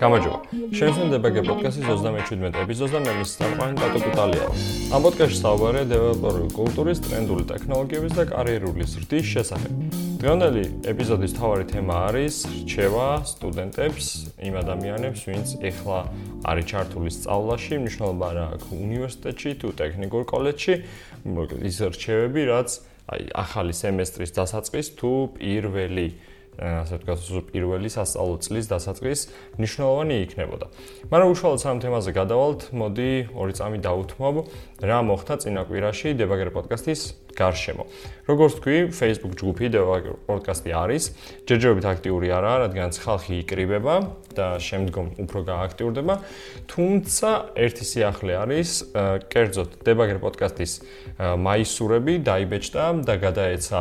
გამარჯობა. შემოგვიდება პოდკასტის 37 ეპიზოდს და მე მის სამყარო დატო კუტალია. ამ პოდკასტში საუბარია დეველოპერული კულტურის, ტრენდული ტექნოლოგიების და კარიერული ზრდის შესახებ. დღევანდელი ეპიზოდის თავარი თემა არის რჩევა სტუდენტებს, იმ ადამიანებს, ვინც ეხლა არის ჩართული სწავლაში, მნიშვნელობა რა აქვს უნივერსიტეტში თუ ტექნიკურ კოლეჯში, ის რჩევები, რაც აი ახალი სემესტრის დასაწყის თუ პირველი ასე ვთქვათ, პირველი სასწავლო წლის დასაწყის მნიშვნელოვანი იქნებოდა. მაგრამ უშუალოდ სამ თემაზე გადავალთ, მოდი ორი წამი დაუთმობ, რა მოხდა წინა კვირაში დებაგერ პოდკასტის გარშემო. როგორც თქვი, Facebook ჯგუფი დებაგერ პოდკასტი არის, ჯერჯერობით აქტიური არაა, რადგან ხალხი იკრიბება და შემდგომ უფრო გააქტიურდება, თუმცა ერთი სიახლე არის, კერძოდ დებაგერ პოდკასტის მაისურები დაიბეჭდა და გადაეცა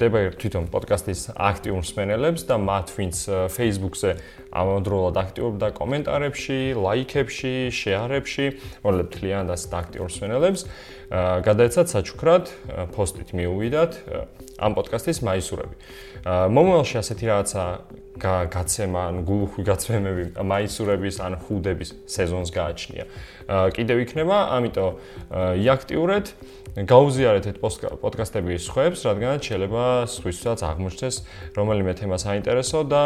დებაგერ თვითონ პოდკასტის აქტიურ მსმენელებს და მათ ვინც Facebook-ზე ამავდროულად აქტიურობდა კომენტარებში, ლაიქებში, შეარებში, მოლებთ ლიან და აქტიურ მსმენელებს, გადაეცათ საჩუქრად პოსტით მიუვიდათ ამ პოდკასტის მაისურები. მომავალში ასეთი რაღაცა გაცემა, ან გულუხვი გაცემები მაისურების ან ხუდების სეზონს გააჩნია. კიდევ იქნება, ამიტომ იაქტიურეთ გაუზიარეთ ეს პოდკასტები სხვებს, რადგან შეიძლება სხვისთვისაც აღმოჩნდეს რომელიმე თემა საინტერესო და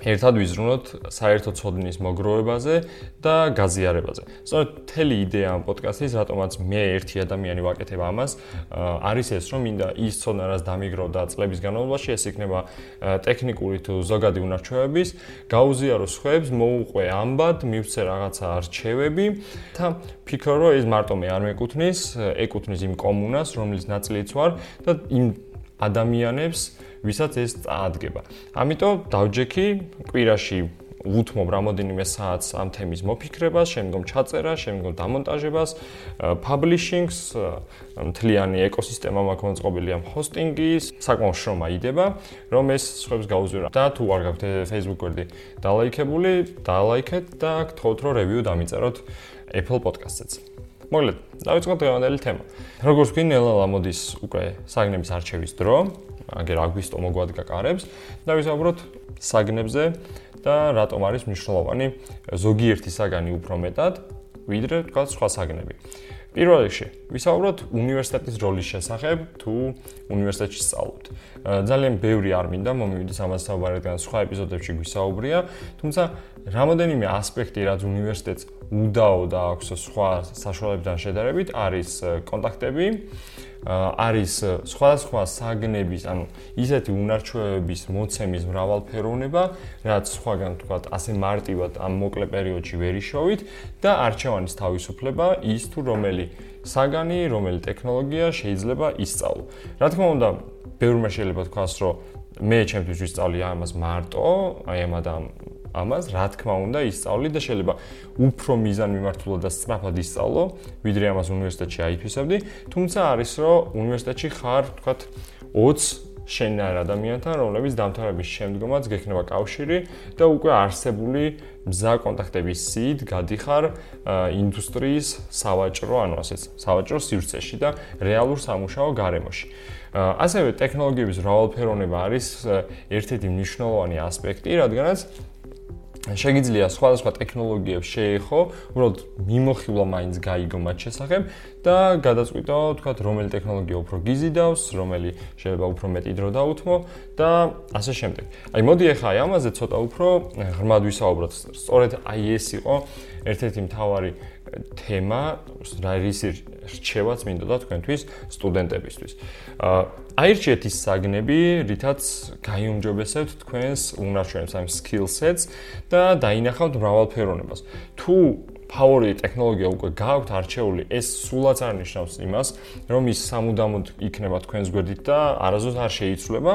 ერთად ვიზრუნოთ საერთო ცოდნის მოგროვებაზე და გაზიარებაზე. სწორედ მთელი იდეა ამ პოდკასტის, რატომაც მე ერთი ადამიანი ვაკეთებ ამას, არის ეს, რომ მინდა ის ცოდნა, რაც დამიგროვდა წლების განმავლობაში, ეს იქნება ტექნიკური თუ ზოგადი უნარჩვევების, გაუზიარო სხვებს, მოუყვე ამბად, მივცე რაღაცა არჩევები და ფიქრო, რომ ეს მარტო მე არ მეკუთვნის, ეკუთვნის იმ კომუნას, რომლის ნაწილიც ვარ და იმ ადამიანებს, ვისაც ეს წაადგება. ამიტომ დავჯექი კვირაში უთმობ რამოდენიმე საათს ამ თემის მოფიქრებას, შემდგომ ჩაწერას, შემდგომ დამონტაჟებას, publishing-ს, მთლიანი ეკოსისტემა მაქვს მოწყობილი ამ hosting-ის, საკმაოდ შრომა იდება, რომ ეს სხვებს გაუზიარა. და თუ არ გაქვთ Facebook გვერდი დალაიქებული, დალაიქეთ და გთხოვთ რომ review დამიწეროთ Apple Podcast-ზე. მოკლედ, დავიწყოთ დღევანდელი თემა. როგორც ვქინ, ნელა მოდის უკვე საგნების არჩევის დრო, აგერ აგვისტო მოგვადგა კარებს და ვისაუბროთ საგნებზე და რატომ არის მნიშვნელოვანი ზოგიერთი საგანი უფრო მეტად, ვიდრე თქვა სხვა საგნები. პირველ რიგში, ვისაუბროთ უნივერსიტეტის როლის შესახებ, თუ უნივერსიტეტში სწავლობთ. ძალიან ბევრი არ მინდა მომივიდეს ამას საუბარიდან სხვა ეპიზოდებში გვისაუბრია, თუმცა რამოდენიმე ასპექტი, რაც უნივერსიტეტს უდაო და აქვს სხვა საშუალებებთან შედარებით, არის კონტაქტები, არის სხვადასხვა საგნების, ანუ ისეთი უნარჩვევების მოცემის მრავალფეროვნება, რაც სხვაგან თქვათ, ასე მარტივად ამ მოკლე პერიოდში ვერ იშოვით და არჩევანის თავისუფლება ის თუ რომელი საგანი, რომელი ტექნოლოგია შეიძლება ისწავლო. რა თქმა უნდა, ბევრმა შეიძლება თქვას, რომ მე ჩემთვის ვისწავლი ამას მარტო, აი ამ ადამ ამას რა თქმა უნდა ისწავლი და შეიძლება უფრო მიზანმიმართულად და სწრაფად ისწავლო, ვიდრე ამას უნივერსიტეტში აიფისებდი, თუმცა არის რომ უნივერსიტეტში ხარ, თქვათ 20 შენარ ადამიანთან, რომლებიც დამთავრების შემდგომაც გექნება კავშირი და უკვე არსებული მზა კონტაქტების სიდ გადიხარ ინდუსტრიის სავაჭრო, ანუ ასეც, სავაჭრო სივრცეში და რეალურ სამუშაო გარემოში. ასევე ტექნოლოგიების მრავალფეროვნება არის ერთ-ერთი მნიშვნელოვანი ასპექტი, რადგანაც შეგიძლია სხვადასხვა ტექნოლოგიებს შეეხო, უბრალოდ მიმოხილვა მაინც გაიგო მათ შესახებ და გადაწყვიტო, თქვა, რომელი ტექნოლოგია უფრო გიზიდავს, რომელი შეიძლება უფრო მეტი დრო დაუთმო და ასე შემდეგ. აი მოდი ახლა აი ამაზე ცოტა უფრო ღრმად ვისაუბროთ. სწორედ აი ეს იყო ერთ-ერთი მთავარი თემა, რა ის რჩევაც მინდოდა თქვენთვის სტუდენტებისთვის. აირჩიეთ ის საგნები, რითაც გაიუმჯობესებთ თქვენს უნარჩვენებს, ამ skill sets და დაინახავთ მრავალფეროვნებას. თუ ფავორიტი ტექნოლოგია უკვე გააქვთ არჩეული, ეს სულაც არ ნიშნავს იმას, რომ ის სამუდამოდ იქნება თქვენს გვერდით და არაზოს არ შეიცვლება.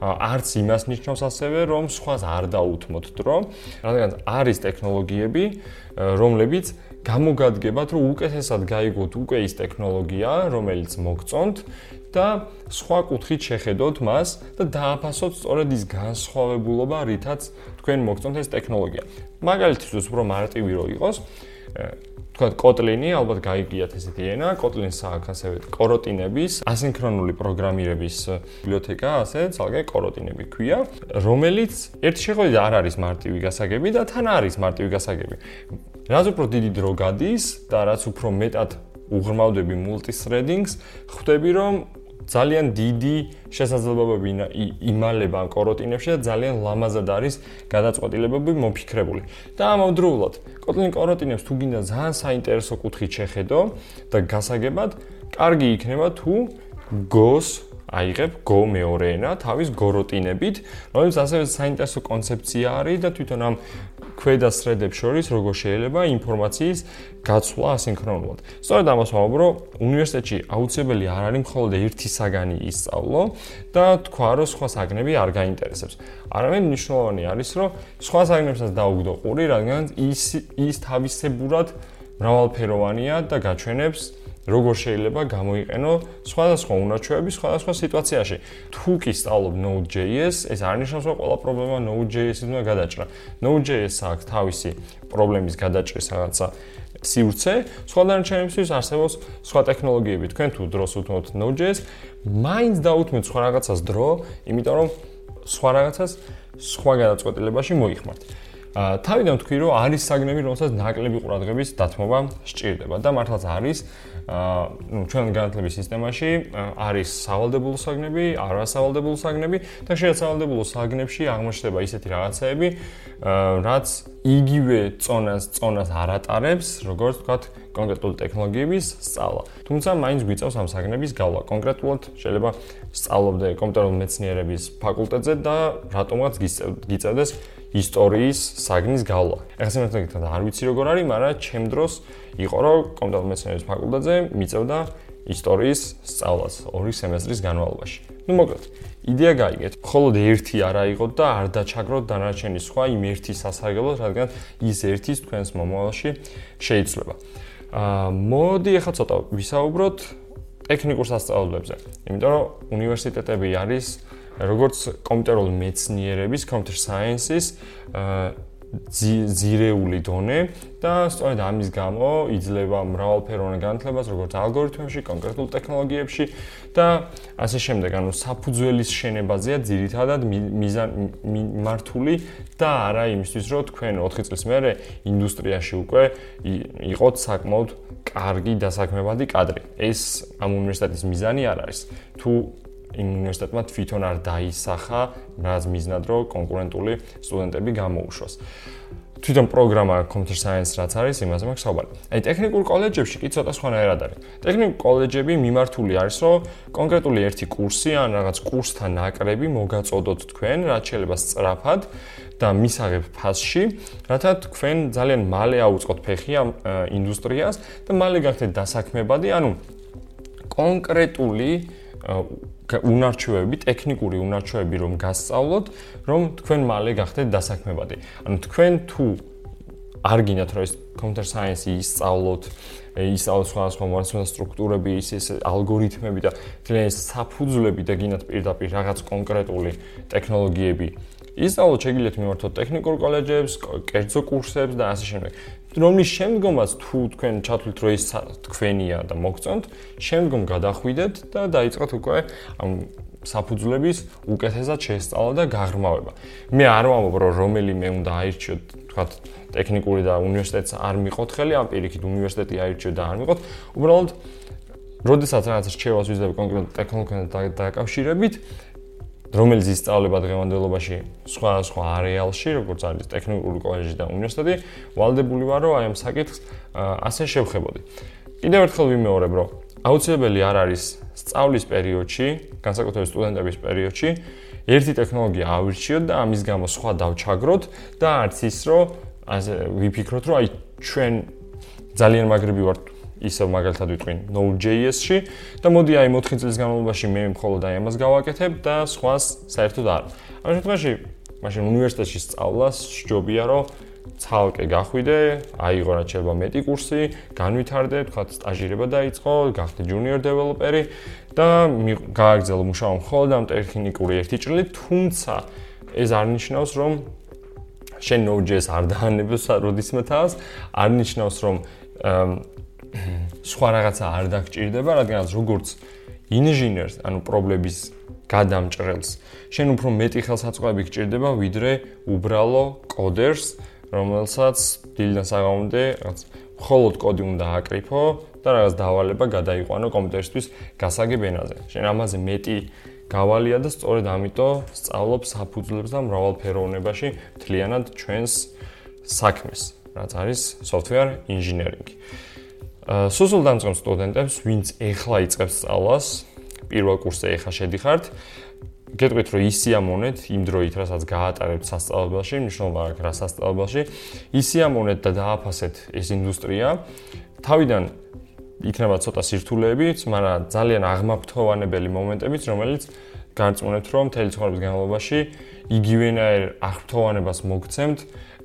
არც იმას ნიშნავს ასევე, რომ სხვას არ დაუთმოთ დრო, რადგან არის ტექნოლოგიები, რომლებიც გამოგადგებათ, რომ უკეთესად გაიგოთ უკვე ის ტექნოლოგია, რომელიც მოგწონთ და სხვა კუთხით შეხედოთ მას და დააფასოთ სწორედ ის განსხვავებულობა, რითაც თქვენ მოგწონთ ეს ტექნოლოგია. მაგალითად, უფრო მარტივი რო იყოს, თქვათ Kotlin-ი, ალბათ გაიგიათ ესეთი ენა, Kotlin-ს აქვს ასევე კოროტინების ასინქრონული პროგრამირების ბიბლიოთეკა, ასე ძალგე კოროტინები ქვია, რომელიც ერთ შეხედვით არ არის მარტივი გასაგები და თან არის მარტივი გასაგები. რაც უფრო დიდი დრო გადის და რაც უფრო მეტად უღრმავდები multi-threading-ს, ხვდები რომ ძალიან დიდი შესაძლებლობები იმალება კოროტინებში და ძალიან ლამაზად არის გადაწყვეტილებები მოფიქრებული. და ამავდროულად, Kotlin კოროტინებს თუ გინდა ძალიან საინტერესო კუთხით შეხედო და გასაგებად, კარგი იქნება თუ Go-ს აიღებ Go მეორე ენა თავის გოროტინებით, რომელიც ასევე საინტერესო კონცეფცია არის და თვითონ ამ ქვედა thread-ებს შორის როგორ შეიძლება ინფორმაციის გაცვლა ასინქრონულად. სწორედ ამას ვამბობ, რომ უნივერსიტეტში აუცილებელი არ არის მხოლოდ ერთი საგანი ისწავლო და თქვა, რომ სხვა საგნები არ გაინტერესებს. არამედ მნიშვნელოვანი არის, რომ სხვა საგნებსაც დაუგდო ყური, რადგან ის ის თავისებურად მრავალფეროვანია და გაჩვენებს როგორ შეიძლება გამოიყენო სხვადასხვა უნარჩვევები სხვადასხვა სიტუაციაში. თუ კი სწავლობ Node.js, ეს არ ნიშნავს, რომ ყველა პრობლემა Node.js-ის უნდა გადაჭრა. Node.js აქვს თავისი პრობლემის გადაჭრის რაღაცა სივრცე, სხვა დანარჩენებისთვის არსებობს სხვა ტექნოლოგიები. თქვენ თუ დროს უთმობთ Node.js, მაინც დაუთმოთ სხვა რაღაცას დრო, იმიტომ რომ სხვა რაღაცას სხვა გადაწყვეტილებაში მოიხმართ. თავიდან თქვი რომ არის საგნები რომელსაც ნაკლები ყურადღების დათმობა სჭირდება და მართლაც არის აა ნუ ჩვენ განათლების სისტემაში არის სავალდებულო საგნები, არასავალდებულო საგნები და შეიძლება სავალდებულო საგნებში აღმოჩნდება ისეთი რაღაცეები, რაც იგივე წონას წონას არ ატარებს, როგორც ვთქვათ, კონკრეტული ტექნოლოგიების სწავლა. თუმცა მაინც გვიწევს ამ საგნების გავლა. კონკრეტულად შეიძლება სწავლობდე კომპიუტერული მეცნიერების ფაკულტეტზე და რატომღაც გიწევდეს ისტორიის საგნის გავლა. ეხლა სიმართლე არ ვიცი როგორ არის, მაგრამ ჩემ დროს იყო რომ კომპიუტერული მეცნიერების ფაკულტეტზე მიწევდა ისტორიის სწავლას ორი სემესტრის განმავლობაში. ну მოკლედ იდეა გაიგეთ. მხოლოდ ერთი არ აიღოთ და არ დაჩაგროთ დანარჩენი სხვა იმ ერთი სასარგებლოდ, რადგან ის ერთის თქვენს მომავალში შეიძლება. აა მოდი ახლა ცოტა ვისაუბროთ ტექნიკურ სასწავლებლებზე. იმიტომ რომ უნივერსიტეტები არის როგორც კომპიუტერული მეცნიერების, computer science-ის აა ძირეული დონე და სწორედ ამის გამო იძლევა მრავალფეროვან განათლებას როგორც ალგორითმებში, კონკრეტულ ტექნოლოგიებში და ასე შემდეგ, ანუ საფუძველის შენებაზეა ძირითადად მართული და არა იმისთვის, რომ თქვენ 4 წლის მერე ინდუსტრიაში უკვე იყოთ საკმაოდ კარგი დასაქმებადი კადრი. ეს ამ უნივერსიტეტის მიზანი არ არის. თუ იმ უნივერსიტეტმა თვითონ არ დაისახა რაც მიზნად რო კონკურენტული სტუდენტები გამოუშვას. თვითონ პროგრამა computer science რაც არის, იმაზე მაქვს საუბარი. აი ტექნიკურ კოლეჯებში კი ცოტა სხვანაირად არის. ტექნიკურ კოლეჯები მიმართული არის, რომ კონკრეტული ერთი კურსი ან რაღაც კურსთან ნაკრები მოგაწოდოთ თქვენ, რაც შეიძლება სწრაფად და მისაღებ ფასში, რათა თქვენ ძალიან მალე აუწყოთ ფეხი ამ ინდუსტრიას და მალე გახდეთ დასაქმებადი, ანუ კონკრეტული უნარჩვევები, ტექნიკური უნარჩვევები რომ გასწავლოთ, რომ თქვენ მალე გახდეთ დასაქმებადი. ანუ თქვენ თუ არ გინდათ რომ ეს computer science ისწავლოთ, ისწავლოთ სხვადასხვა მომართულება სტრუქტურები, ის ეს ალგორითმები და ეს საფუძვლები და გინდათ პირდაპირ რაღაც კონკრეტული ტექნოლოგიები ისწავლოთ, შეგიძლიათ მიმართოთ ტექნიკურ კოლეჯებს, კერძო კურსებს და ასე შემდეგ. რომლის შემდგომაც თუ თქვენ ჩათვლით რომ ის თქვენია და მოგწონთ, შემდგომ გადახვიდეთ და დაიწყოთ უკვე ამ საფუძვლების უკეთესად შესწავლა და გაღრმავება. მე არ ვამბობ რომ რომელიმე უნდა აირჩიოთ, თქვათ, ტექნიკური და უნივერსიტეტს არ მიყოთ ხელი, ამ პირიქით უნივერსიტეტი აირჩიოთ და არ მიყოთ. უბრალოდ როდესაც რაღაც რჩევას ვიზდები კონკრეტულ ტექნოლოგიასთან დაკავშირებით, რომელიც ისწავლება დღევანდელობაში სხვა სხვა არეალში, როგორც არის ტექნიკური კოლეჯი და უნივერსიტეტი, ვალდებული ვარ, რომ აი ამ საკითხს ასე შევხებოდი. კიდევ ერთხელ ვიმეორებ, რომ აუცილებელი არ არის სწავლის პერიოდში, განსაკუთრებით სტუდენტების პერიოდში, ერთი ტექნოლოგია ავირჩიოთ და ამის გამო სხვა დავჩაგროთ და არც ის, რომ ასე ვიფიქროთ, რომ აი ჩვენ ძალიან მაგრები ვართ ისევ მაგალითად ვიტყვი Node.js-ში და მოდი აი 4 წლის განმავლობაში მე მხოლოდ აი ამას გავაკეთებ და სხვას საერთოდ არ. ამ შემთხვევაში მაშინ უნივერსიტეტში სწავლას სჯობია რომ ცალკე გახვიდე, აიღო რა შეიძლება მეტი კურსი, განვითარდე, თქვა სტაჟირება დაიწყო, გახდე junior developer-ი და გააგრძელო მუშაობა მხოლოდ ამ ტექნიკური ერთი ჭრილი, თუმცა ეს არ ნიშნავს რომ შენ Node.js არ დაანებოს როდისმე თავს, არ ნიშნავს რომ სხვა რაღაცა არ დაგჭირდება, რადგანაც როგორც ინჟინერს, ანუ პრობლემის გადამჭრელს, შენ უფრო მეტი ხელსაწყოები გჭირდება, ვიდრე უბრალო კოდერს, რომელსაც დილიდან საღამომდე რაღაც მხოლოდ კოდი უნდა აკრიფო და რაღაც დავალება გადაიყვანო კომპიუტერისთვის გასაგებ ენაზე. შენ ამაზე მეტი გავალია და სწორედ ამიტომ სწავლობ საფუძვლებს და მრავალფეროვნებაში მთლიანად ჩვენს საქმეს, რაც არის software engineering. სუსულ დამწყებ სტუდენტებს, ვინც ეხლა იწყებს სწავლას, პირველ კურსზე ეხლა შედიხართ, გეტყვით რომ ისიამონეთ იმ დროით, რასაც გაატარებთ სასწავლებელში, მნიშვნელობა აქვს რა სასწავლებელში, ისიამონეთ და დააფასეთ ეს ინდუსტრია. თავიდან იქნება ცოტა სირთულეებიც, მაგრამ ძალიან აღმაფრთოვანებელი მომენტებიც, რომელიც განწმუნებთ, რომ მთელი ცხოვრების განმავლობაში იგივენაირ აღფრთოვანებას მოგცემთ,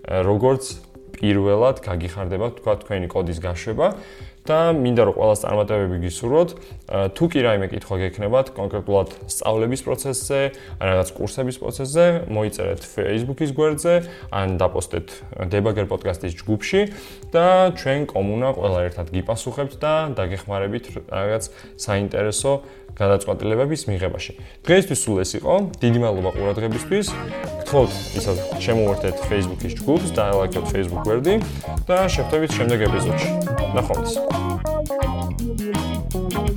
როგორც პირველად გაგიხარდება თქვა თქვენი კოდის გაშვება და მინდა რომ ყველა წარმატებები გისურვოთ. თუ კი რაიმე კითხვა გექნებათ კონკრეტულად სწავლების პროცესზე, ან რაღაც კურსების პროცესზე, მოიწერეთ Facebook-ის გვერდზე, ან დაპოსტეთ Debugger podcast-ის ჯგუფში და ჩვენ კომუნა ყველა ერთად გიპასუხებთ და დაგეხმარებით რაღაც საინტერესო გადაწყვეტილებების მიღებაში. დღეისთვის სულ ეს იყო. დიდი მადლობა ყურადღებისთვის. გთხოვთ ისა შემოვერთეთ Facebook-ის ჯგუფს და ლაიქოთ Facebook გვერდი და შევხვდებით შემდეგ ეპიზოდში. ნახვამდის. Thank you.